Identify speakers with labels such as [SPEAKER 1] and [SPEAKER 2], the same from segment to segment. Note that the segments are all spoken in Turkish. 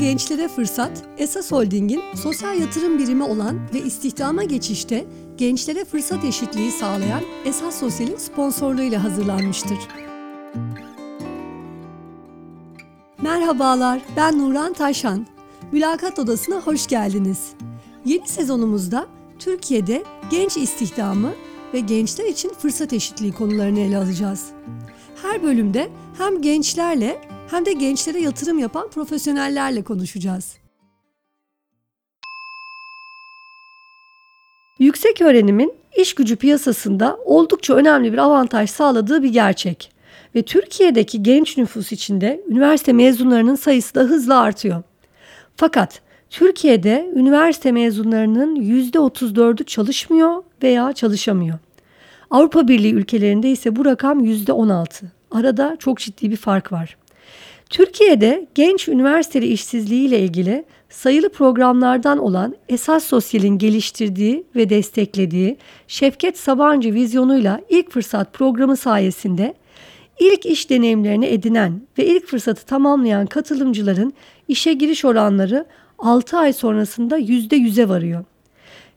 [SPEAKER 1] Gençlere Fırsat, Esas Holding'in sosyal yatırım birimi olan ve istihdama geçişte gençlere fırsat eşitliği sağlayan Esas Sosyal'in sponsorluğuyla hazırlanmıştır. Merhabalar, ben Nuran Taşan. Mülakat Odası'na hoş geldiniz. Yeni sezonumuzda Türkiye'de genç istihdamı ve gençler için fırsat eşitliği konularını ele alacağız. Her bölümde hem gençlerle hem de gençlere yatırım yapan profesyonellerle konuşacağız. Yüksek öğrenimin iş gücü piyasasında oldukça önemli bir avantaj sağladığı bir gerçek ve Türkiye'deki genç nüfus içinde üniversite mezunlarının sayısı da hızla artıyor. Fakat Türkiye'de üniversite mezunlarının %34'ü çalışmıyor veya çalışamıyor. Avrupa Birliği ülkelerinde ise bu rakam %16. Arada çok ciddi bir fark var. Türkiye'de genç üniversiteli işsizliği ile ilgili sayılı programlardan olan Esas Sosyal'in geliştirdiği ve desteklediği Şevket Sabancı vizyonuyla ilk fırsat programı sayesinde ilk iş deneyimlerini edinen ve ilk fırsatı tamamlayan katılımcıların işe giriş oranları 6 ay sonrasında %100'e varıyor.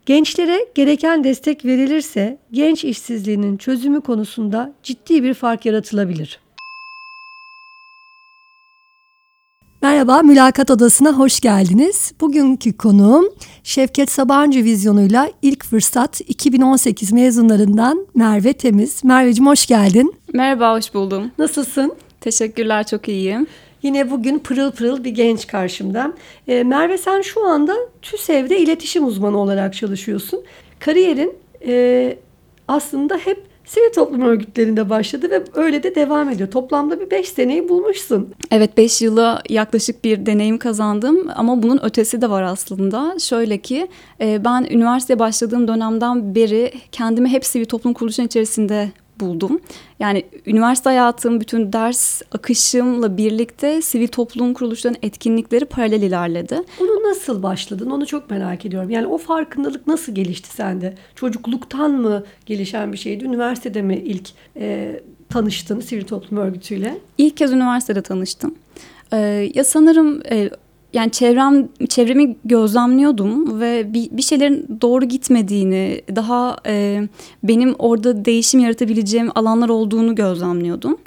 [SPEAKER 1] Gençlere gereken destek verilirse genç işsizliğinin çözümü konusunda ciddi bir fark yaratılabilir. Merhaba, Mülakat Odası'na hoş geldiniz. Bugünkü konuğum Şevket Sabancı vizyonuyla ilk fırsat 2018 mezunlarından Merve Temiz. Merveciğim hoş geldin.
[SPEAKER 2] Merhaba, hoş buldum.
[SPEAKER 1] Nasılsın?
[SPEAKER 2] Teşekkürler, çok iyiyim.
[SPEAKER 1] Yine bugün pırıl pırıl bir genç karşımda. E, Merve sen şu anda TÜSEV'de iletişim uzmanı olarak çalışıyorsun. Kariyerin e, aslında hep sivil toplum örgütlerinde başladı ve öyle de devam ediyor. Toplamda bir 5 seneyi bulmuşsun.
[SPEAKER 2] Evet 5 yıla yaklaşık bir deneyim kazandım ama bunun ötesi de var aslında. Şöyle ki e, ben üniversiteye başladığım dönemden beri kendimi hep sivil toplum kuruluşunun içerisinde buldum. Yani üniversite hayatım, bütün ders akışımla birlikte sivil toplum kuruluşlarının etkinlikleri paralel ilerledi.
[SPEAKER 1] Bunu nasıl başladın? Onu çok merak ediyorum. Yani o farkındalık nasıl gelişti sende? Çocukluktan mı gelişen bir şeydi? Üniversitede mi ilk e, tanıştın sivil toplum örgütüyle?
[SPEAKER 2] İlk kez üniversitede tanıştım. Ee, ya sanırım e, yani çevrem çevremi gözlemliyordum ve bir, bir şeylerin doğru gitmediğini, daha e, benim orada değişim yaratabileceğim alanlar olduğunu gözlemliyordum.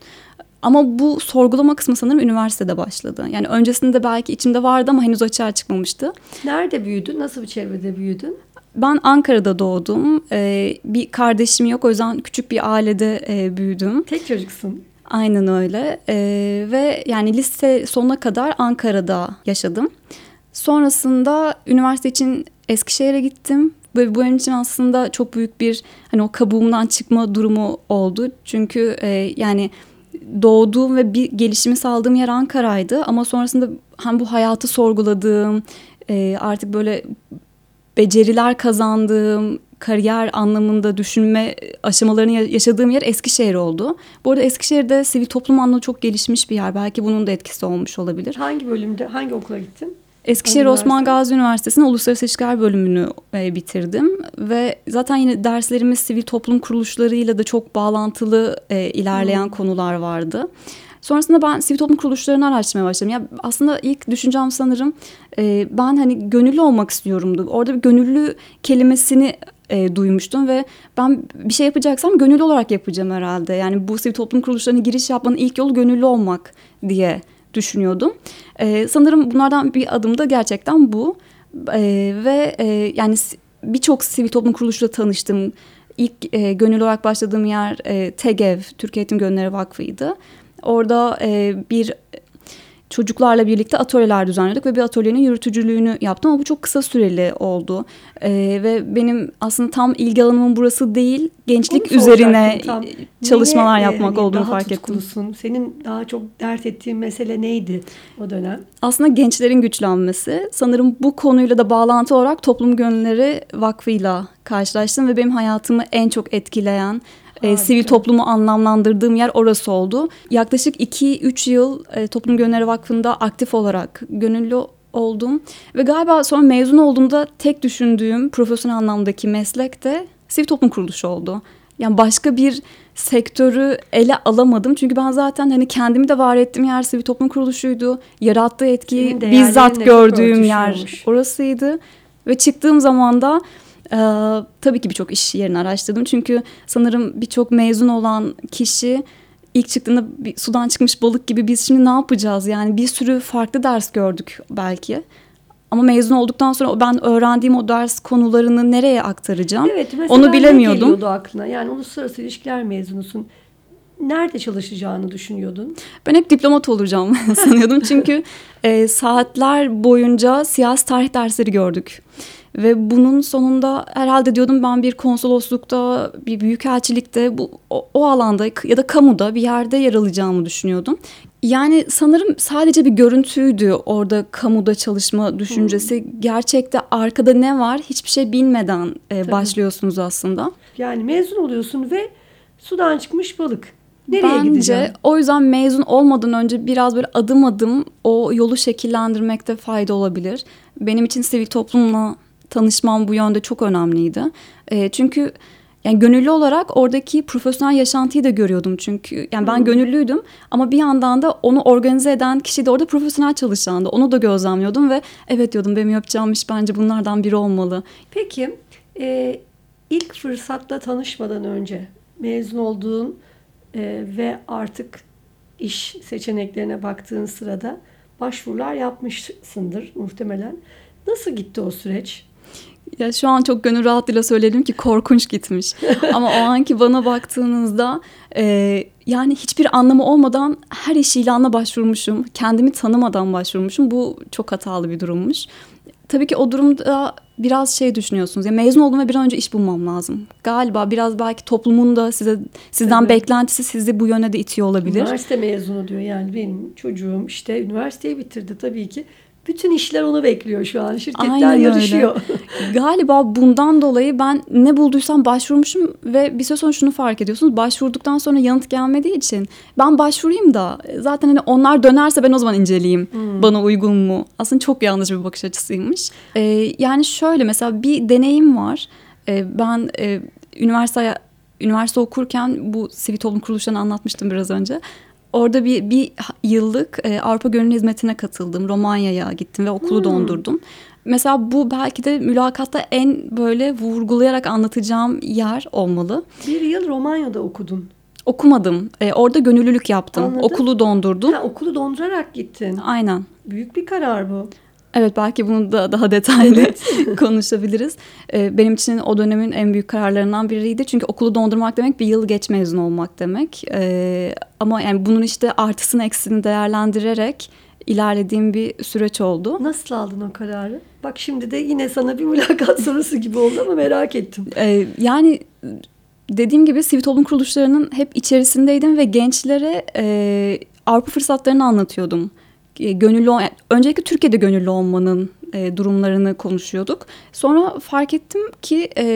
[SPEAKER 2] Ama bu sorgulama kısmı sanırım üniversitede başladı. Yani öncesinde belki içimde vardı ama henüz açığa çıkmamıştı.
[SPEAKER 1] Nerede büyüdün? Nasıl bir çevrede büyüdün?
[SPEAKER 2] Ben Ankara'da doğdum. Ee, bir kardeşim yok o yüzden küçük bir ailede e, büyüdüm.
[SPEAKER 1] Tek çocuksun.
[SPEAKER 2] Aynen öyle ee, ve yani lise sonuna kadar Ankara'da yaşadım. Sonrasında üniversite için Eskişehir'e gittim ve bu benim için aslında çok büyük bir hani o kabuğumdan çıkma durumu oldu. Çünkü e, yani doğduğum ve bir gelişimi sağladığım yer Ankara'ydı ama sonrasında hem bu hayatı sorguladığım e, artık böyle beceriler kazandığım kariyer anlamında düşünme aşamalarını yaşadığım yer Eskişehir oldu. Bu arada Eskişehir'de sivil toplum anlamı çok gelişmiş bir yer. Belki bunun da etkisi olmuş olabilir.
[SPEAKER 1] Hangi bölümde, hangi okula gittin?
[SPEAKER 2] Eskişehir Osman Gazi Üniversitesi'nin Uluslararası İlişkiler bölümünü e, bitirdim ve zaten yine derslerimiz sivil toplum kuruluşlarıyla da çok bağlantılı e, ilerleyen hmm. konular vardı. Sonrasında ben sivil toplum kuruluşlarını araştırmaya başladım. Ya aslında ilk düşüncem sanırım e, ben hani gönüllü olmak istiyorumdu. Orada bir gönüllü kelimesini e, duymuştum ve ben bir şey yapacaksam gönüllü olarak yapacağım herhalde. Yani bu sivil toplum kuruluşlarına giriş yapmanın ilk yolu gönüllü olmak diye düşünüyordum. E, sanırım bunlardan bir adım da gerçekten bu. E, ve e, yani birçok sivil toplum kuruluşuyla tanıştım. İlk e, gönüllü olarak başladığım yer e, TEGEV, Türkiye Eğitim Gönülleri Vakfı'ydı. Orada e, bir çocuklarla birlikte atölyeler düzenledik ve bir atölyenin yürütücülüğünü yaptım ama bu çok kısa süreli oldu. Ee, ve benim aslında tam ilgi alanımın burası değil, gençlik üzerine tam. çalışmalar Neye, yapmak olduğunu fark
[SPEAKER 1] tutkulusun? ettim. Senin daha çok dert ettiğin mesele neydi o dönem?
[SPEAKER 2] Aslında gençlerin güçlenmesi. Sanırım bu konuyla da bağlantı olarak Toplum Gönülleri Vakfı'yla karşılaştım ve benim hayatımı en çok etkileyen e, sivil toplumu anlamlandırdığım yer orası oldu. Yaklaşık 2-3 yıl e, Toplum Gönülleri Vakfı'nda aktif olarak gönüllü oldum. Ve galiba sonra mezun olduğumda tek düşündüğüm profesyonel anlamdaki meslek de sivil toplum kuruluşu oldu. Yani başka bir sektörü ele alamadım. Çünkü ben zaten hani kendimi de var ettiğim yer sivil toplum kuruluşuydu. Yarattığı etkiyi bizzat gördüğüm yer orasıydı. Ve çıktığım zaman da e, tabii ki birçok iş yerini araştırdım. Çünkü sanırım birçok mezun olan kişi ilk çıktığında bir sudan çıkmış balık gibi biz şimdi ne yapacağız? Yani bir sürü farklı ders gördük belki. Ama mezun olduktan sonra ben öğrendiğim o ders konularını nereye aktaracağım?
[SPEAKER 1] Evet
[SPEAKER 2] Onu
[SPEAKER 1] ne
[SPEAKER 2] bilemiyordum.
[SPEAKER 1] geliyordu aklına? Yani uluslararası ilişkiler mezunusun. Nerede çalışacağını düşünüyordun?
[SPEAKER 2] Ben hep diplomat olacağım sanıyordum. Çünkü e, saatler boyunca siyasi tarih dersleri gördük. Ve bunun sonunda herhalde diyordum ben bir konsoloslukta, bir büyükelçilikte, bu, o, o alanda ya da kamuda bir yerde yer alacağımı düşünüyordum. Yani sanırım sadece bir görüntüydü orada kamuda çalışma düşüncesi. Gerçekte arkada ne var hiçbir şey bilmeden e, başlıyorsunuz aslında.
[SPEAKER 1] Yani mezun oluyorsun ve sudan çıkmış balık. Nereye
[SPEAKER 2] Bence
[SPEAKER 1] gideceksin?
[SPEAKER 2] o yüzden mezun olmadan önce biraz böyle adım adım o yolu şekillendirmekte fayda olabilir. Benim için sivil toplumla tanışmam bu yönde çok önemliydi. E, çünkü yani gönüllü olarak oradaki profesyonel yaşantıyı da görüyordum çünkü. Yani ben gönüllüydüm ama bir yandan da onu organize eden kişi de orada profesyonel çalışandı. Onu da gözlemliyordum ve evet diyordum benim yapacağım iş bence bunlardan biri olmalı.
[SPEAKER 1] Peki e, ilk fırsatta tanışmadan önce mezun olduğun e, ve artık iş seçeneklerine baktığın sırada başvurular yapmışsındır muhtemelen. Nasıl gitti o süreç?
[SPEAKER 2] Ya şu an çok gönül rahatlığıyla söyleyelim ki korkunç gitmiş. Ama o anki bana baktığınızda e, yani hiçbir anlamı olmadan her iş ilanına başvurmuşum. Kendimi tanımadan başvurmuşum. Bu çok hatalı bir durummuş. Tabii ki o durumda biraz şey düşünüyorsunuz. Ya mezun oldum ve bir an önce iş bulmam lazım. Galiba biraz belki toplumun da size sizden
[SPEAKER 1] Tabii.
[SPEAKER 2] beklentisi sizi bu yöne de itiyor olabilir.
[SPEAKER 1] Üniversite mezunu diyor yani benim çocuğum işte üniversiteyi bitirdi tabii ki. Bütün işler onu bekliyor şu an. Şirketler
[SPEAKER 2] Aynen öyle.
[SPEAKER 1] yarışıyor.
[SPEAKER 2] Galiba bundan dolayı ben ne bulduysam başvurmuşum ve bir süre sonra şunu fark ediyorsunuz. Başvurduktan sonra yanıt gelmediği için ben başvurayım da zaten hani onlar dönerse ben o zaman inceleyeyim. Bana uygun mu? Aslında çok yanlış bir bakış açısıymış. Ee, yani şöyle mesela bir deneyim var. Ee, ben e, üniversite üniversite okurken bu sivil toplum kuruluşlarını anlatmıştım biraz önce. Orada bir, bir yıllık e, Avrupa Gönüllü Hizmeti'ne katıldım. Romanya'ya gittim ve okulu dondurdum. Mesela bu belki de mülakatta en böyle vurgulayarak anlatacağım yer olmalı.
[SPEAKER 1] Bir yıl Romanya'da okudun.
[SPEAKER 2] Okumadım. E, orada gönüllülük yaptım.
[SPEAKER 1] Anladım.
[SPEAKER 2] Okulu dondurdum.
[SPEAKER 1] Ha, okulu dondurarak gittin.
[SPEAKER 2] Aynen.
[SPEAKER 1] Büyük bir karar bu.
[SPEAKER 2] Evet belki bunu da daha detaylı konuşabiliriz. Ee, benim için o dönemin en büyük kararlarından biriydi. Çünkü okulu dondurmak demek bir yıl geç mezun olmak demek. Ee, ama yani bunun işte artısını eksisini değerlendirerek ilerlediğim bir süreç oldu.
[SPEAKER 1] Nasıl aldın o kararı? Bak şimdi de yine sana bir mülakat sorusu gibi oldu ama merak ettim.
[SPEAKER 2] Ee, yani dediğim gibi sivil toplum kuruluşlarının hep içerisindeydim ve gençlere e, Avrupa fırsatlarını anlatıyordum. E, gönüllü öncelikle Türkiye'de gönüllü olmanın e, durumlarını konuşuyorduk. Sonra fark ettim ki e,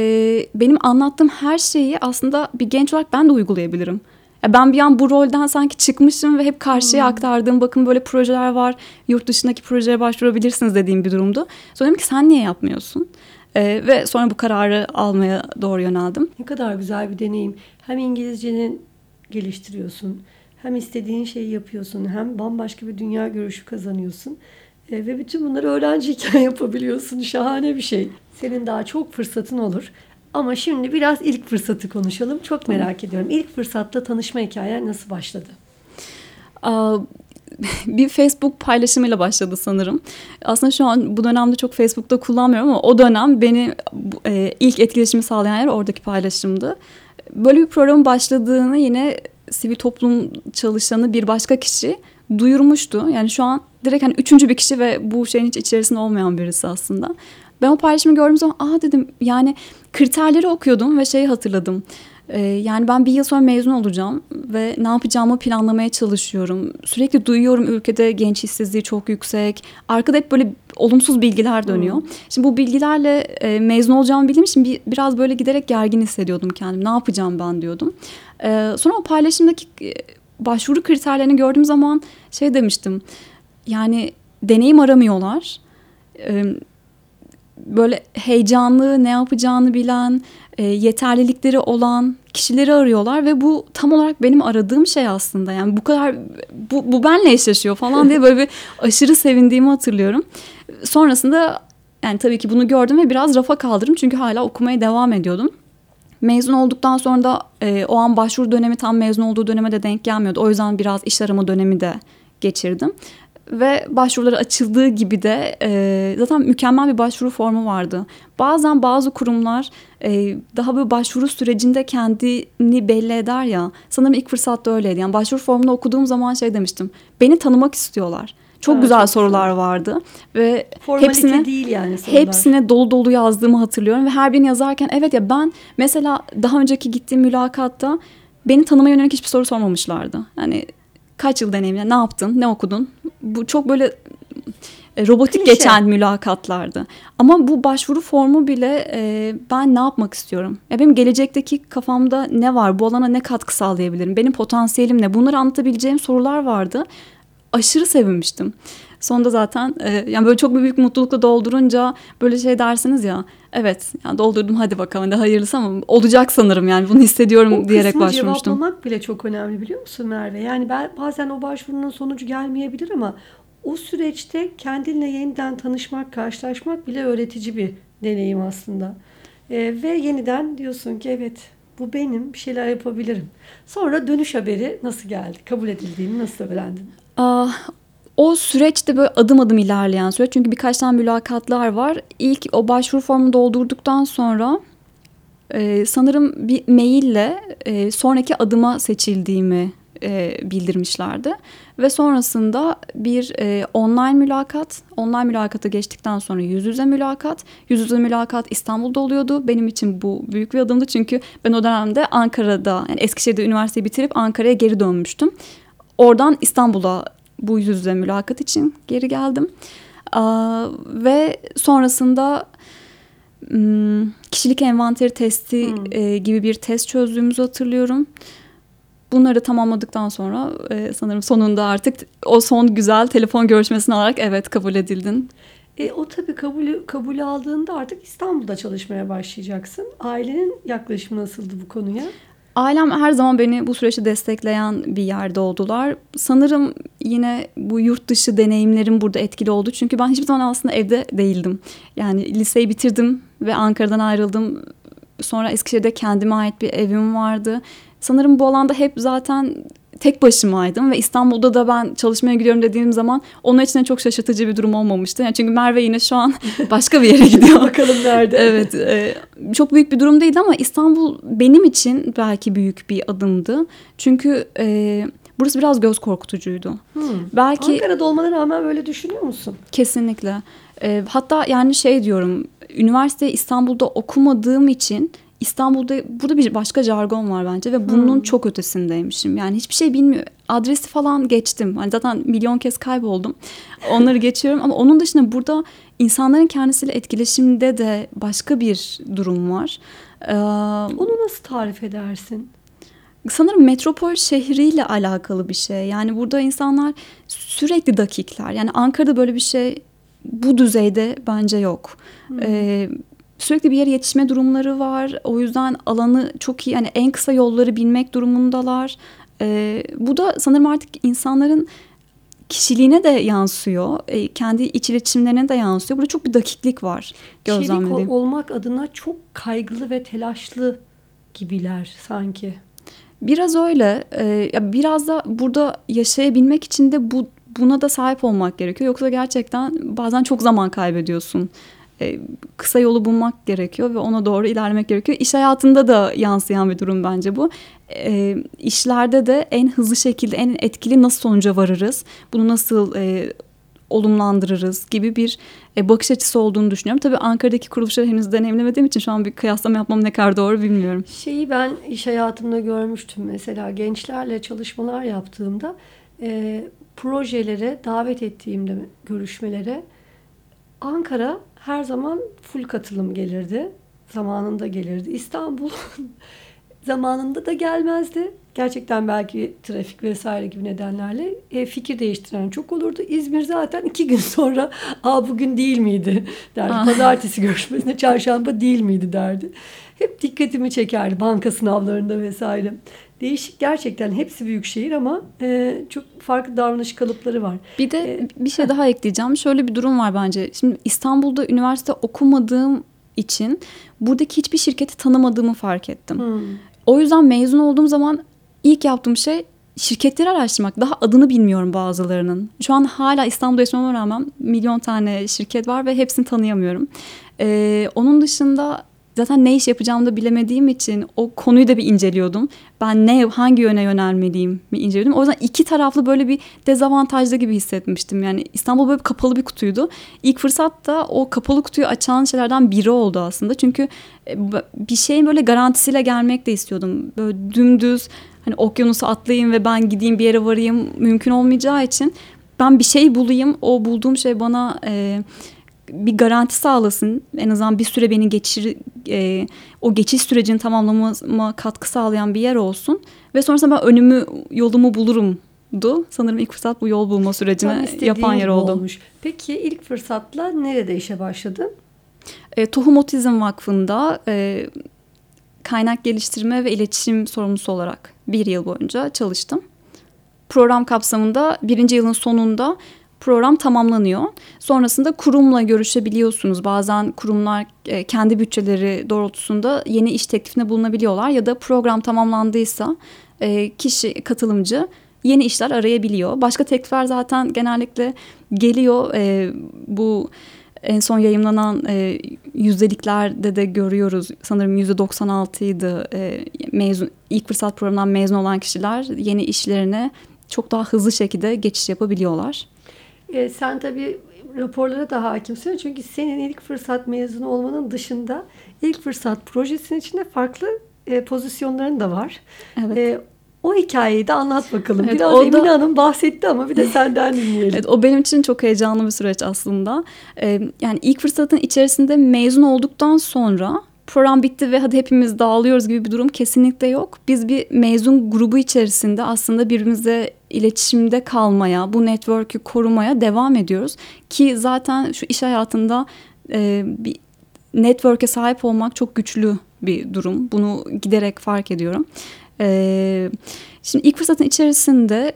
[SPEAKER 2] benim anlattığım her şeyi aslında bir genç olarak ben de uygulayabilirim. Ya ben bir an bu rolden sanki çıkmışım ve hep karşıya aktardığım bakın böyle projeler var. Yurt dışındaki projelere başvurabilirsiniz dediğim bir durumdu. Sonra dedim ki sen niye yapmıyorsun? E, ve sonra bu kararı almaya doğru yöneldim.
[SPEAKER 1] Ne kadar güzel bir deneyim. Hem İngilizcenin geliştiriyorsun, hem istediğin şeyi yapıyorsun, hem bambaşka bir dünya görüşü kazanıyorsun. E, ve bütün bunları öğrenciyken yapabiliyorsun. Şahane bir şey. Senin daha çok fırsatın olur. Ama şimdi biraz ilk fırsatı konuşalım. Çok merak ediyorum. İlk fırsatta tanışma hikayen nasıl başladı?
[SPEAKER 2] Aa, bir Facebook paylaşımıyla başladı sanırım. Aslında şu an bu dönemde çok Facebook'ta kullanmıyorum ama o dönem beni e, ilk etkileşimi sağlayan yer oradaki paylaşımdı. Böyle bir programın başladığını yine sivil toplum çalışanı bir başka kişi duyurmuştu. Yani şu an direkt hani üçüncü bir kişi ve bu şeyin hiç içerisinde olmayan birisi aslında. Ben o paylaşımı gördüğüm zaman aa dedim yani kriterleri okuyordum ve şeyi hatırladım. Ee, yani ben bir yıl sonra mezun olacağım ve ne yapacağımı planlamaya çalışıyorum. Sürekli duyuyorum ülkede genç işsizliği çok yüksek. Arkada hep böyle olumsuz bilgiler dönüyor. Şimdi bu bilgilerle e, mezun olacağımı bildiğim için bir, biraz böyle giderek gergin hissediyordum kendimi. Ne yapacağım ben diyordum. Ee, sonra o paylaşımdaki e, başvuru kriterlerini gördüğüm zaman şey demiştim. Yani deneyim aramıyorlar. Ee, böyle heyecanlı, ne yapacağını bilen, e, yeterlilikleri olan kişileri arıyorlar ve bu tam olarak benim aradığım şey aslında. Yani bu kadar bu, bu benle eşleşiyor falan diye böyle bir aşırı sevindiğimi hatırlıyorum. Sonrasında yani tabii ki bunu gördüm ve biraz rafa kaldırdım çünkü hala okumaya devam ediyordum. Mezun olduktan sonra da e, o an başvuru dönemi tam mezun olduğu döneme de denk gelmiyordu. O yüzden biraz iş arama dönemi de geçirdim. Ve başvuruları açıldığı gibi de e, zaten mükemmel bir başvuru formu vardı. Bazen bazı kurumlar e, daha böyle başvuru sürecinde kendini belli eder ya. Sanırım ilk fırsatta öyleydi. Yani başvuru formunu okuduğum zaman şey demiştim. Beni tanımak istiyorlar. Çok
[SPEAKER 1] Ha,
[SPEAKER 2] güzel
[SPEAKER 1] çok
[SPEAKER 2] sorular
[SPEAKER 1] güzel.
[SPEAKER 2] vardı ve
[SPEAKER 1] Formalite
[SPEAKER 2] hepsine
[SPEAKER 1] değil yani sorular.
[SPEAKER 2] hepsine dolu dolu yazdığımı hatırlıyorum ve her birini yazarken evet ya ben mesela daha önceki gittiğim mülakatta beni tanımaya yönelik hiçbir soru sormamışlardı. Yani kaç yıl deneyimle ne yaptın, ne okudun? Bu çok böyle e, robotik
[SPEAKER 1] Klişe.
[SPEAKER 2] geçen mülakatlardı. Ama bu başvuru formu bile e, ben ne yapmak istiyorum? Ya benim gelecekteki kafamda ne var? Bu alana ne katkı sağlayabilirim? Benim potansiyelim ne? Bunları anlatabileceğim sorular vardı. Aşırı sevinmiştim. Sonunda zaten e, yani böyle çok büyük mutlulukla doldurunca böyle şey dersiniz ya. Evet yani doldurdum hadi bakalım hadi hayırlısı ama olacak sanırım yani bunu hissediyorum
[SPEAKER 1] o
[SPEAKER 2] diyerek başvurmuştum.
[SPEAKER 1] cevaplamak bile çok önemli biliyor musun Merve? Yani ben bazen o başvurunun sonucu gelmeyebilir ama o süreçte kendinle yeniden tanışmak, karşılaşmak bile öğretici bir deneyim aslında. Ee, ve yeniden diyorsun ki evet bu benim bir şeyler yapabilirim. Sonra dönüş haberi nasıl geldi? Kabul edildiğini nasıl öğrendin?
[SPEAKER 2] O süreçte böyle adım adım ilerleyen süreç. Çünkü birkaç tane mülakatlar var. İlk o başvuru formunu doldurduktan sonra e, sanırım bir maille e, sonraki adıma seçildiğimi e, bildirmişlerdi. Ve sonrasında bir e, online mülakat, online mülakata geçtikten sonra yüz yüze mülakat. Yüz yüze mülakat İstanbul'da oluyordu. Benim için bu büyük bir adımdı çünkü ben o dönemde Ankara'da, yani Eskişehir'de üniversiteyi bitirip Ankara'ya geri dönmüştüm. Oradan İstanbul'a bu yüz yüze mülakat için geri geldim. Aa, ve sonrasında hmm, kişilik envanteri testi
[SPEAKER 1] Hmm.
[SPEAKER 2] e, gibi bir test çözdüğümüzü hatırlıyorum. Bunları tamamladıktan sonra e, sanırım sonunda artık o son güzel telefon görüşmesini alarak evet kabul edildin.
[SPEAKER 1] E, o tabii kabul, kabul aldığında artık İstanbul'da çalışmaya başlayacaksın. Ailenin yaklaşımı nasıldı bu konuya?
[SPEAKER 2] Ailem her zaman beni bu süreçte destekleyen bir yerde oldular. Sanırım yine bu yurt dışı deneyimlerim burada etkili oldu. Çünkü ben hiçbir zaman aslında evde değildim. Yani liseyi bitirdim ve Ankara'dan ayrıldım. Sonra Eskişehir'de kendime ait bir evim vardı. Sanırım bu alanda hep zaten tek başımaydım ve İstanbul'da da ben çalışmaya gidiyorum dediğim zaman onun için de çok şaşırtıcı bir durum olmamıştı. Yani çünkü Merve yine şu an başka bir yere gidiyor.
[SPEAKER 1] Bakalım nerede?
[SPEAKER 2] Evet, e, çok büyük bir durum değildi ama İstanbul benim için belki büyük bir adımdı. Çünkü e, burası biraz göz korkutucuydu.
[SPEAKER 1] Hmm.
[SPEAKER 2] Belki
[SPEAKER 1] Ankara'da olmana rağmen böyle düşünüyor musun?
[SPEAKER 2] kesinlikle. E, hatta yani şey diyorum, üniversite İstanbul'da okumadığım için İstanbul'da burada bir başka jargon var bence ve bunun
[SPEAKER 1] Hmm.
[SPEAKER 2] çok ötesindeymişim. Yani hiçbir şey bilmiyor. Adresi falan geçtim. Hani zaten milyon kez kayboldum. Onları geçiyorum ama onun dışında burada insanların kendisiyle etkileşimde de başka bir durum var. Ee,
[SPEAKER 1] Onu nasıl tarif edersin?
[SPEAKER 2] sanırım metropol şehriyle alakalı bir şey. Yani burada insanlar sürekli dakikler. Yani Ankara'da böyle bir şey bu düzeyde bence yok. Ee, sürekli bir yere yetişme durumları var. O yüzden alanı çok iyi. Yani en kısa yolları bilmek durumundalar. Ee, bu da sanırım artık insanların kişiliğine de yansıyor. Ee, kendi iç iletişimlerine de yansıyor. Burada çok bir dakiklik var gözlemlediğim.
[SPEAKER 1] ol- olmak adına çok kaygılı ve telaşlı gibiler sanki.
[SPEAKER 2] Biraz öyle. Ya biraz da burada yaşayabilmek için de bu buna da sahip olmak gerekiyor. Yoksa gerçekten bazen çok zaman kaybediyorsun. Ee, kısa yolu bulmak gerekiyor ve ona doğru ilerlemek gerekiyor. İş hayatında da yansıyan bir durum bence bu. Ee, işlerde de en hızlı şekilde, en etkili nasıl sonuca varırız? Bunu nasıl e, olumlandırırız gibi bir e, bakış açısı olduğunu düşünüyorum. Tabii Ankara'daki kuruluşları henüz deneyimlemediğim için şu an bir kıyaslama yapmam ne kadar doğru bilmiyorum.
[SPEAKER 1] Şeyi ben iş hayatımda görmüştüm mesela gençlerle çalışmalar yaptığımda e, projelere davet ettiğimde görüşmelere Ankara her zaman full katılım gelirdi. Zamanında gelirdi. İstanbul zamanında da gelmezdi. Gerçekten belki trafik vesaire gibi nedenlerle e, fikir değiştiren çok olurdu. İzmir zaten iki gün sonra aa bugün değil miydi derdi.
[SPEAKER 2] Aa.
[SPEAKER 1] Pazartesi görüşmesinde çarşamba değil miydi derdi. Hep dikkatimi çekerdi banka sınavlarında vesaire. Değişik gerçekten hepsi büyük şehir ama e, çok farklı davranış kalıpları var.
[SPEAKER 2] Bir de
[SPEAKER 1] Ee,
[SPEAKER 2] bir şey daha ekleyeceğim. Şöyle bir durum var bence. Şimdi İstanbul'da üniversite okumadığım için buradaki hiçbir şirketi tanımadığımı fark ettim.
[SPEAKER 1] Hmm.
[SPEAKER 2] O yüzden mezun olduğum zaman ilk yaptığım şey şirketleri araştırmak. Daha adını bilmiyorum bazılarının. Şu an hala İstanbul'da yaşamama rağmen milyon tane şirket var ve hepsini tanıyamıyorum. Ee, onun dışında zaten ne iş yapacağımı da bilemediğim için o konuyu da bir inceliyordum. Ben ne hangi yöne yönelmeliyim mi inceliyordum. O yüzden iki taraflı böyle bir dezavantajlı gibi hissetmiştim. Yani İstanbul böyle kapalı bir kutuydu. İlk fırsatta o kapalı kutuyu açan şeylerden biri oldu aslında. Çünkü e, bir şeyin böyle garantisiyle gelmek de istiyordum. Böyle dümdüz hani okyanusu atlayayım ve ben gideyim bir yere varayım mümkün olmayacağı için ben bir şey bulayım. O bulduğum şey bana e, bir garanti sağlasın. En azından bir süre beni geçir e, o geçiş sürecini tamamlamama katkı sağlayan bir yer olsun ve sonrasında ben önümü yolumu bulurumdu. Sanırım ilk fırsat bu yol bulma
[SPEAKER 1] istediğin
[SPEAKER 2] yapan yer oldu.
[SPEAKER 1] Olmuş. Peki ilk fırsatla nerede işe başladın?
[SPEAKER 2] E, Tohum Otizm Vakfı'nda e, kaynak geliştirme ve iletişim sorumlusu olarak bir yıl boyunca çalıştım. Program kapsamında birinci yılın sonunda program tamamlanıyor. Sonrasında kurumla görüşebiliyorsunuz. Bazen kurumlar e, kendi bütçeleri doğrultusunda yeni iş teklifinde bulunabiliyorlar ya da program tamamlandıysa e, kişi katılımcı yeni işler arayabiliyor. Başka teklifler zaten genellikle geliyor. E, bu en son yayınlanan e, yüzdeliklerde de görüyoruz. Sanırım yüzde 96 idi e, mezun ilk fırsat programından mezun olan kişiler yeni işlerine çok daha hızlı şekilde geçiş yapabiliyorlar.
[SPEAKER 1] E, sen tabii raporlara da hakimsin çünkü senin ilk fırsat mezunu olmanın dışında ilk fırsat projesinin içinde farklı e, pozisyonların da var.
[SPEAKER 2] Evet.
[SPEAKER 1] E, o hikayeyi de anlat bakalım.
[SPEAKER 2] Evet,
[SPEAKER 1] Biraz
[SPEAKER 2] da-
[SPEAKER 1] Emine Hanım bahsetti ama bir de senden dinleyelim.
[SPEAKER 2] Evet, o benim için çok heyecanlı bir süreç aslında. Ee, yani ilk fırsatın içerisinde mezun olduktan sonra program bitti ve hadi hepimiz dağılıyoruz gibi bir durum kesinlikle yok. Biz bir mezun grubu içerisinde aslında birbirimize iletişimde kalmaya, bu network'ü korumaya devam ediyoruz. Ki zaten şu iş hayatında e, bir network'e sahip olmak çok güçlü bir durum. Bunu giderek fark ediyorum. Ee, şimdi ilk fırsatın içerisinde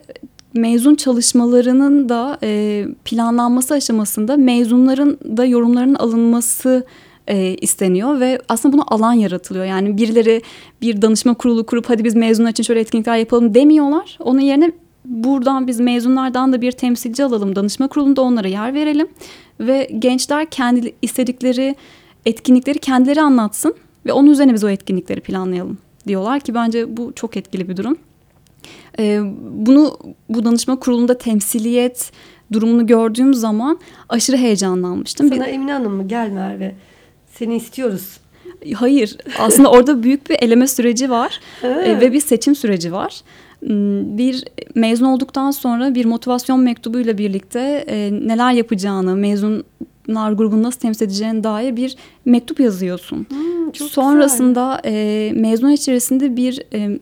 [SPEAKER 2] mezun çalışmalarının da e, planlanması aşamasında mezunların da yorumlarının alınması e, isteniyor ve aslında buna alan yaratılıyor. Yani birileri bir danışma kurulu kurup hadi biz mezunlar için şöyle etkinlikler yapalım demiyorlar. Onun yerine buradan biz mezunlardan da bir temsilci alalım. Danışma kurulunda onlara yer verelim ve gençler kendi istedikleri etkinlikleri kendileri anlatsın ve onun üzerine biz o etkinlikleri planlayalım diyorlar ki bence bu çok etkili bir durum. Ee, bunu bu danışma kurulunda temsiliyet durumunu gördüğüm zaman aşırı heyecanlanmıştım. Bir-
[SPEAKER 1] Sana Emine Hanım mı gel Merve seni istiyoruz.
[SPEAKER 2] Hayır aslında orada büyük bir eleme süreci var
[SPEAKER 1] Evet.
[SPEAKER 2] e, ve bir seçim süreci var. Hmm, Bir mezun olduktan sonra bir motivasyon mektubuyla birlikte e, neler yapacağını, mezunlar grubunu nasıl temsil edeceğine dair bir mektup yazıyorsun.
[SPEAKER 1] Hmm, çok
[SPEAKER 2] Sonrasında e, mezun içerisinde bir e,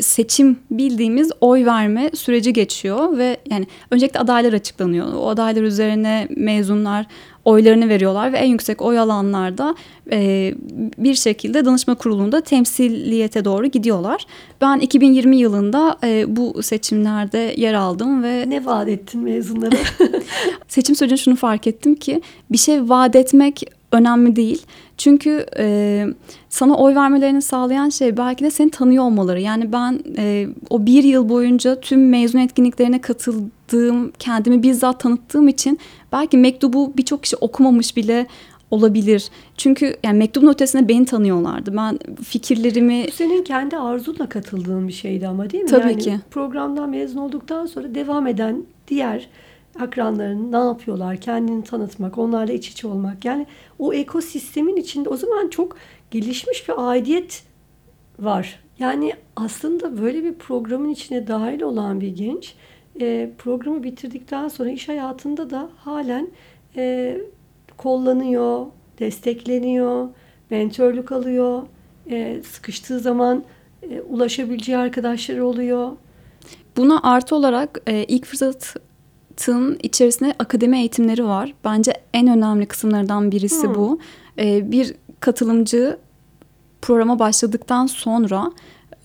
[SPEAKER 2] seçim bildiğimiz oy verme süreci geçiyor ve yani öncelikle adaylar açıklanıyor. O adaylar üzerine mezunlar oylarını veriyorlar ve en yüksek oy alanlarda e, bir şekilde danışma kurulunda temsiliyete doğru gidiyorlar. Ben 2020 yılında e, bu seçimlerde yer aldım ve
[SPEAKER 1] Ne vaat ettin mezunlara?
[SPEAKER 2] seçim sürecinde şunu fark ettim ki bir şey vaat etmek önemli değil. Çünkü e, sana oy vermelerini sağlayan şey belki de seni tanıyor olmaları. Yani ben e, o bir yıl boyunca tüm mezun etkinliklerine katıldığım, kendimi bizzat tanıttığım için belki mektubu birçok kişi okumamış bile olabilir. Çünkü yani mektubun ötesinde beni tanıyorlardı. Ben fikirlerimi
[SPEAKER 1] senin kendi arzunla katıldığın bir şeydi ama değil mi?
[SPEAKER 2] Tabii
[SPEAKER 1] yani
[SPEAKER 2] ki.
[SPEAKER 1] Programdan mezun olduktan sonra devam eden diğer akranların ne yapıyorlar, kendini tanıtmak, onlarla iç içe olmak. Yani o ekosistemin içinde o zaman çok gelişmiş bir aidiyet var. Yani aslında böyle bir programın içine dahil olan bir genç e, programı bitirdikten sonra iş hayatında da halen e, kollanıyor, destekleniyor, mentörlük alıyor. e, sıkıştığı zaman e, ulaşabileceği arkadaşları oluyor.
[SPEAKER 2] Buna artı olarak e, ilk fırsatın içerisinde akademi eğitimleri var. Bence en önemli kısımlardan birisi
[SPEAKER 1] Hmm.
[SPEAKER 2] bu. E, bir katılımcı programa başladıktan sonra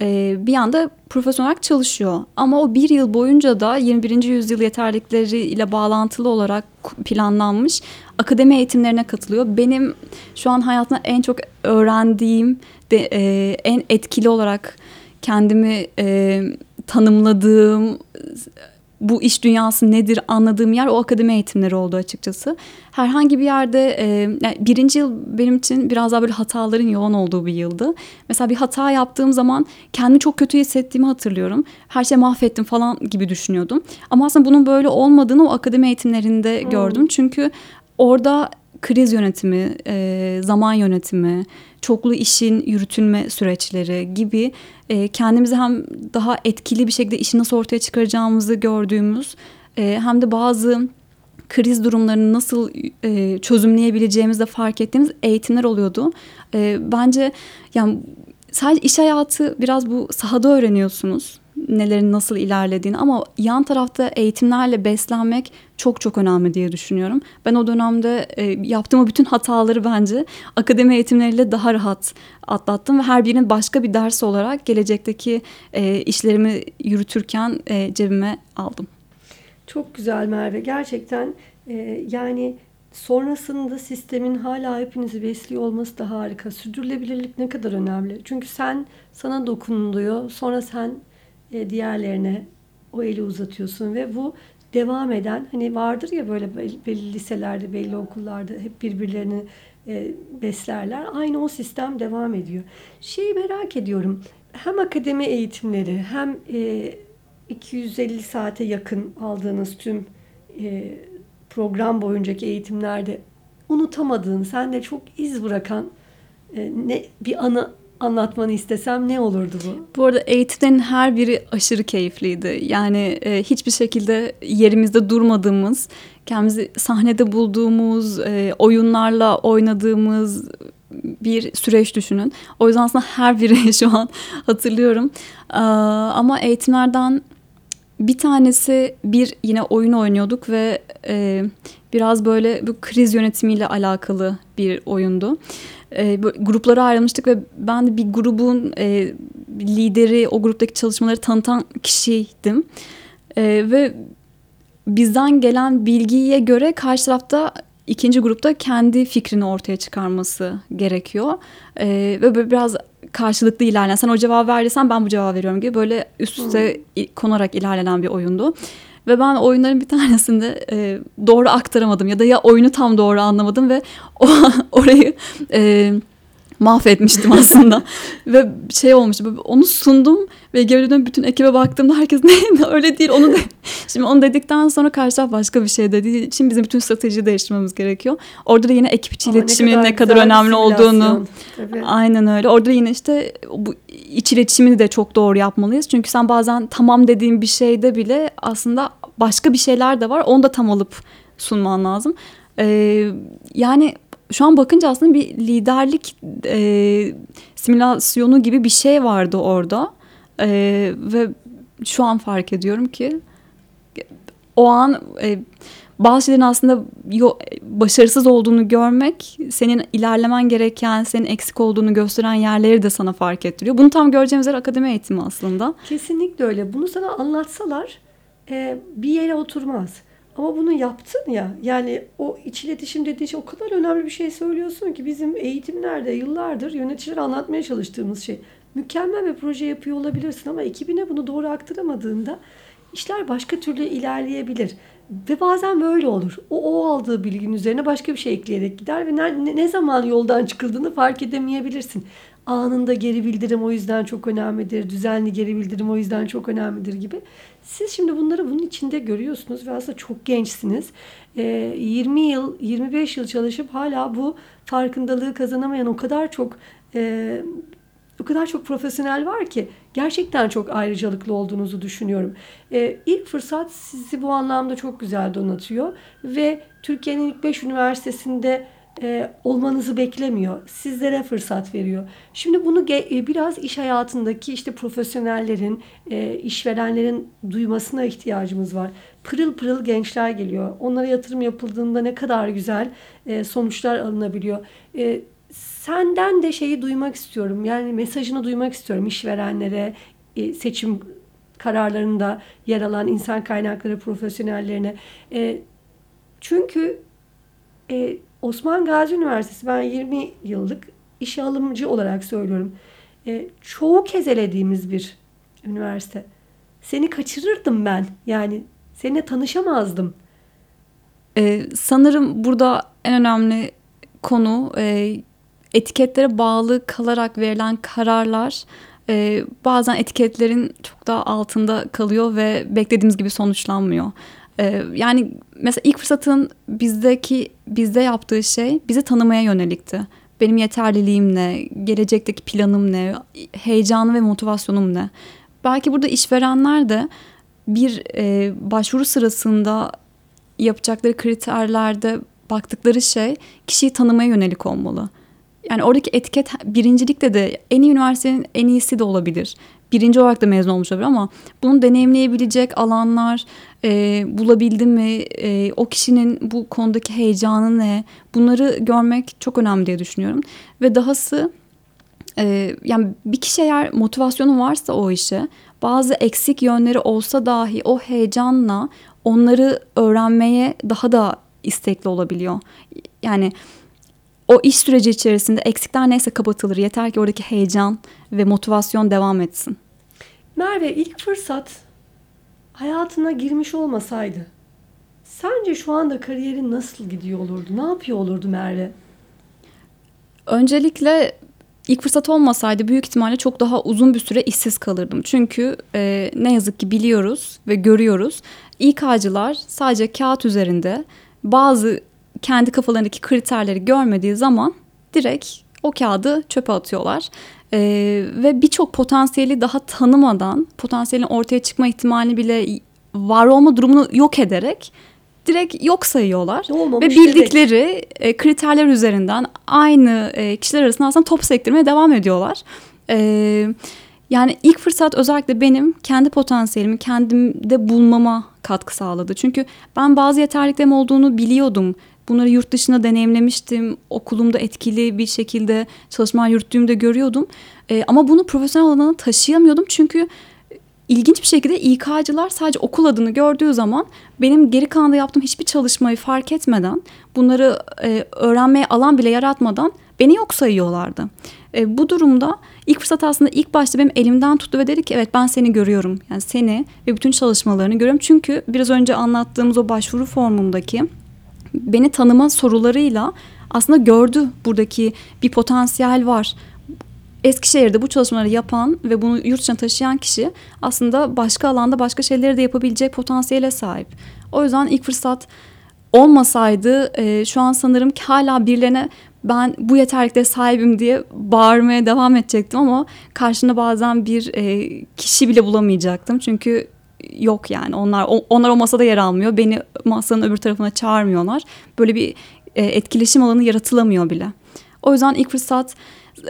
[SPEAKER 2] e, bir anda profesyonel olarak çalışıyor. Ama o bir yıl boyunca da 21. yüzyıl yeterlilikleriyle bağlantılı olarak planlanmış akademi eğitimlerine katılıyor. Benim şu an hayatımda en çok öğrendiğim, de, e, en etkili olarak kendimi e, tanımladığım, bu iş dünyası nedir anladığım yer o akademi eğitimleri oldu açıkçası. Herhangi bir yerde e, yani birinci yıl benim için biraz daha böyle hataların yoğun olduğu bir yıldı. Mesela bir hata yaptığım zaman kendimi çok kötü hissettiğimi hatırlıyorum. Her şeyi mahvettim falan gibi düşünüyordum. Ama aslında bunun böyle olmadığını o akademi eğitimlerinde
[SPEAKER 1] Hmm.
[SPEAKER 2] gördüm. Çünkü orada kriz yönetimi, e, zaman yönetimi, çoklu işin yürütülme süreçleri gibi e, kendimizi hem daha etkili bir şekilde işi nasıl ortaya çıkaracağımızı gördüğümüz e, hem de bazı kriz durumlarını nasıl e, çözümleyebileceğimizi de fark ettiğimiz eğitimler oluyordu. E, bence yani sadece iş hayatı biraz bu sahada öğreniyorsunuz nelerin nasıl ilerlediğini ama yan tarafta eğitimlerle beslenmek çok çok önemli diye düşünüyorum. Ben o dönemde e, yaptığım bütün hataları bence akademi eğitimleriyle daha rahat atlattım ve her birinin başka bir ders olarak gelecekteki e, işlerimi yürütürken e, cebime aldım.
[SPEAKER 1] Çok güzel Merve. Gerçekten e, yani sonrasında sistemin hala hepinizi besliyor olması da harika. Sürdürülebilirlik ne kadar önemli. Çünkü sen sana dokunuluyor. Sonra sen e, diğerlerine o eli uzatıyorsun ve bu devam eden hani vardır ya böyle belli, liselerde, belli okullarda hep birbirlerini e, beslerler. Aynı o sistem devam ediyor. Şeyi merak ediyorum. Hem akademi eğitimleri hem e, 250 saate yakın aldığınız tüm e, program boyuncaki eğitimlerde unutamadığın, sende çok iz bırakan e, ne bir anı anlatmanı istesem ne olurdu bu?
[SPEAKER 2] Bu arada eğitimlerin her biri aşırı keyifliydi. Yani e, hiçbir şekilde yerimizde durmadığımız, kendimizi sahnede bulduğumuz, e, oyunlarla oynadığımız bir süreç düşünün. O yüzden aslında her biri şu an hatırlıyorum. Ee, ama eğitimlerden bir tanesi bir yine oyun oynuyorduk ve e, biraz böyle bu kriz yönetimiyle alakalı bir oyundu. E, gruplara ayrılmıştık ve ben de bir grubun e, lideri, o gruptaki çalışmaları tanıtan kişiydim. E, ve bizden gelen bilgiye göre karşı tarafta ikinci grupta kendi fikrini ortaya çıkarması gerekiyor. E, ve böyle biraz karşılıklı ilerleyen, sen o cevabı verirsen ben bu cevabı veriyorum gibi böyle üst üste konarak ilerlenen bir oyundu. Ve ben oyunların bir tanesinde e, doğru aktaramadım ya da ya oyunu tam doğru anlamadım ve o orayı e, mahvetmiştim aslında. ve şey olmuştu onu sundum ve geri dönüp bütün ekibe baktığımda herkes ne öyle değil onu de. Şimdi onu dedikten sonra karşı taraf başka bir şey dediği için bizim bütün stratejiyi değiştirmemiz gerekiyor. Orada da yine ekip içi
[SPEAKER 1] Ama ne
[SPEAKER 2] iletişimin
[SPEAKER 1] kadar
[SPEAKER 2] ne kadar
[SPEAKER 1] güzel bir
[SPEAKER 2] önemli olduğunu.
[SPEAKER 1] Tabii.
[SPEAKER 2] Aynen öyle. Orada yine işte bu iç iletişimini de çok doğru yapmalıyız. Çünkü sen bazen tamam dediğin bir şeyde bile aslında başka bir şeyler de var. Onu da tam alıp sunman lazım. Ee, yani şu an bakınca aslında bir liderlik e, simülasyonu gibi bir şey vardı orada. E, ve şu an fark ediyorum ki o an e, bazı şeylerin aslında yo, başarısız olduğunu görmek senin ilerlemen gereken, senin eksik olduğunu gösteren yerleri de sana fark ettiriyor. Bunu tam göreceğimiz yer akademi eğitimi aslında.
[SPEAKER 1] Kesinlikle öyle. Bunu sana anlatsalar e, bir yere oturmaz. Ama bunu yaptın ya yani o iç iletişim dediğin şey o kadar önemli bir şey söylüyorsun ki bizim eğitimlerde yıllardır yöneticilere anlatmaya çalıştığımız şey. Mükemmel bir proje yapıyor olabilirsin ama ekibine bunu doğru aktaramadığında işler başka türlü ilerleyebilir. Ve bazen böyle olur. O, o aldığı bilginin üzerine başka bir şey ekleyerek gider ve ne, ne zaman yoldan çıkıldığını fark edemeyebilirsin. Anında geri bildirim o yüzden çok önemlidir. Düzenli geri bildirim o yüzden çok önemlidir gibi. Siz şimdi bunları bunun içinde görüyorsunuz ve aslında çok gençsiniz. Ee, 20 yıl, 25 yıl çalışıp hala bu farkındalığı kazanamayan o kadar çok e, o kadar çok profesyonel var ki gerçekten çok ayrıcalıklı olduğunuzu düşünüyorum. Ee, ilk fırsat sizi bu anlamda çok güzel donatıyor ve Türkiye'nin ilk 5 üniversitesinde e, olmanızı beklemiyor. Sizlere fırsat veriyor. Şimdi bunu e, biraz iş hayatındaki işte profesyonellerin, e, işverenlerin duymasına ihtiyacımız var. Pırıl pırıl gençler geliyor. Onlara yatırım yapıldığında ne kadar güzel e, sonuçlar alınabiliyor. E, senden de şeyi duymak istiyorum. Yani mesajını duymak istiyorum işverenlere, e, seçim kararlarında yer alan insan kaynakları profesyonellerine. E, çünkü e, Osman Gazi Üniversitesi ben 20 yıllık işe alımcı olarak söylüyorum. E, çoğu kez elediğimiz bir üniversite. Seni kaçırırdım ben. Yani seninle tanışamazdım.
[SPEAKER 2] Ee, sanırım burada en önemli konu e, etiketlere bağlı kalarak verilen kararlar e, bazen etiketlerin çok daha altında kalıyor ve beklediğimiz gibi sonuçlanmıyor. E, yani mesela ilk fırsatın bizdeki bizde yaptığı şey bizi tanımaya yönelikti. Benim yeterliliğim ne, gelecekteki planım ne, heyecanım ve motivasyonum ne. Belki burada işverenler de bir e, başvuru sırasında yapacakları kriterlerde baktıkları şey kişiyi tanımaya yönelik olmalı. Yani oradaki etiket birincilikte de en iyi üniversitenin en iyisi de olabilir. Birinci olarak da mezun olmuş olabilir ama bunu deneyimleyebilecek alanlar e, bulabildim mi? E, o kişinin bu konudaki heyecanı ne? Bunları görmek çok önemli diye düşünüyorum. Ve dahası e, yani bir kişi eğer motivasyonu varsa o işe bazı eksik yönleri olsa dahi o heyecanla onları öğrenmeye daha da istekli olabiliyor. Yani o iş süreci içerisinde eksikler neyse kapatılır. Yeter ki oradaki heyecan ve motivasyon devam etsin.
[SPEAKER 1] Merve ilk fırsat hayatına girmiş olmasaydı sence şu anda kariyerin nasıl gidiyor olurdu? Ne yapıyor olurdu Merve?
[SPEAKER 2] Öncelikle ilk fırsat olmasaydı büyük ihtimalle çok daha uzun bir süre işsiz kalırdım. Çünkü e, ne yazık ki biliyoruz ve görüyoruz. İK'cılar sadece kağıt üzerinde bazı kendi kafalarındaki kriterleri görmediği zaman direkt o kağıdı çöpe atıyorlar. Ee, ve birçok potansiyeli daha tanımadan potansiyelin ortaya çıkma ihtimalini bile var olma durumunu yok ederek direkt yok sayıyorlar.
[SPEAKER 1] Olmamış
[SPEAKER 2] ve bildikleri e, kriterler üzerinden aynı e, kişiler arasında aslında top sektirmeye devam ediyorlar. E, yani ilk fırsat özellikle benim kendi potansiyelimi kendimde bulmama katkı sağladı. Çünkü ben bazı yeterliklerim olduğunu biliyordum. Bunları yurt dışında deneyimlemiştim. Okulumda etkili bir şekilde çalışmalar yürüttüğümde görüyordum. E, ama bunu profesyonel alana taşıyamıyordum. Çünkü ilginç bir şekilde İK'cılar sadece okul adını gördüğü zaman benim geri kalanında yaptığım hiçbir çalışmayı fark etmeden, bunları e, öğrenmeye alan bile yaratmadan beni yok sayıyorlardı. E, bu durumda ilk fırsat aslında ilk başta benim elimden tuttu ve dedi ki evet ben seni görüyorum. Yani seni ve bütün çalışmalarını görüyorum. Çünkü biraz önce anlattığımız o başvuru formundaki beni tanıma sorularıyla aslında gördü buradaki bir potansiyel var. Eskişehir'de bu çalışmaları yapan ve bunu yurt dışına taşıyan kişi aslında başka alanda başka şeyleri de yapabilecek potansiyele sahip. O yüzden ilk fırsat olmasaydı e, şu an sanırım ki hala birilerine ben bu yeterlikte sahibim diye bağırmaya devam edecektim ama karşında bazen bir e, kişi bile bulamayacaktım. Çünkü yok yani onlar onlar o masada yer almıyor. Beni masanın öbür tarafına çağırmıyorlar. Böyle bir e, etkileşim alanı yaratılamıyor bile. O yüzden ilk fırsat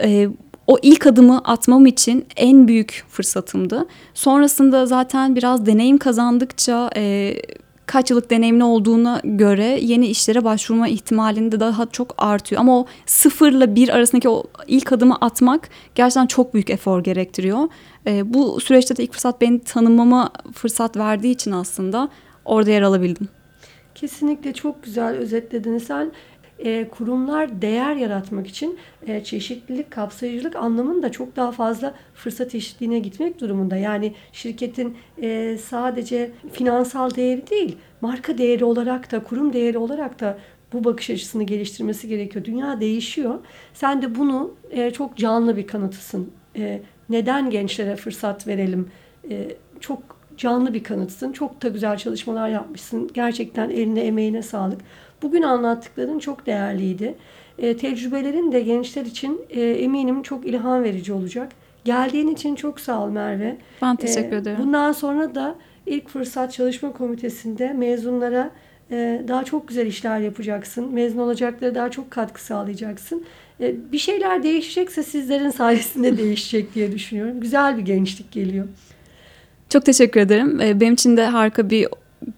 [SPEAKER 2] e, o ilk adımı atmam için en büyük fırsatımdı. Sonrasında zaten biraz deneyim kazandıkça e, kaç yıllık deneyimli olduğuna göre yeni işlere başvurma ihtimalinde de daha çok artıyor. Ama o sıfırla bir arasındaki o ilk adımı atmak gerçekten çok büyük efor gerektiriyor. E, bu süreçte de ilk fırsat beni tanımama fırsat verdiği için aslında orada yer alabildim.
[SPEAKER 1] Kesinlikle çok güzel özetledin sen. E, kurumlar değer yaratmak için e, çeşitlilik, kapsayıcılık anlamında çok daha fazla fırsat eşitliğine gitmek durumunda. Yani şirketin e, sadece finansal değeri değil, marka değeri olarak da, kurum değeri olarak da bu bakış açısını geliştirmesi gerekiyor. Dünya değişiyor. Sen de bunu çok canlı bir kanıtısın. Neden gençlere fırsat verelim? Çok canlı bir kanıtsın. Çok da güzel çalışmalar yapmışsın. Gerçekten eline emeğine sağlık. Bugün anlattıkların çok değerliydi. E, tecrübelerin de gençler için e, eminim çok ilham verici olacak. Geldiğin için çok sağ ol Merve.
[SPEAKER 2] Ben teşekkür ederim.
[SPEAKER 1] Bundan sonra da ilk fırsat çalışma komitesinde mezunlara Ee, daha çok güzel işler yapacaksın. Mezun olacaklara daha çok katkı sağlayacaksın. Ee, bir şeyler değişecekse sizlerin sayesinde değişecek diye düşünüyorum. Güzel bir gençlik geliyor.
[SPEAKER 2] Çok teşekkür ederim. Ee, Benim için de harika bir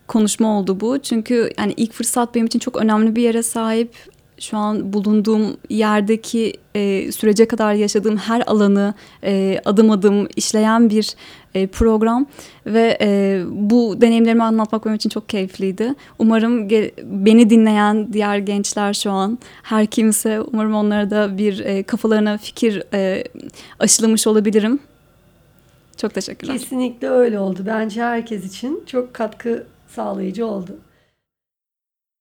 [SPEAKER 2] konuşma oldu bu. Çünkü yani ilk fırsat benim için çok önemli bir yere sahip. Şu an bulunduğum yerdeki e, sürece kadar yaşadığım her alanı e, adım adım işleyen bir e, program ve e, bu deneyimlerimi anlatmak benim için çok keyifliydi. Umarım beni dinleyen diğer gençler şu an her kimse umarım onlara da bir e, kafalarına fikir e, aşılamış olabilirim. Çok teşekkürler.
[SPEAKER 1] Kesinlikle öyle oldu. Bence herkes için çok katkı sağlayıcı oldu.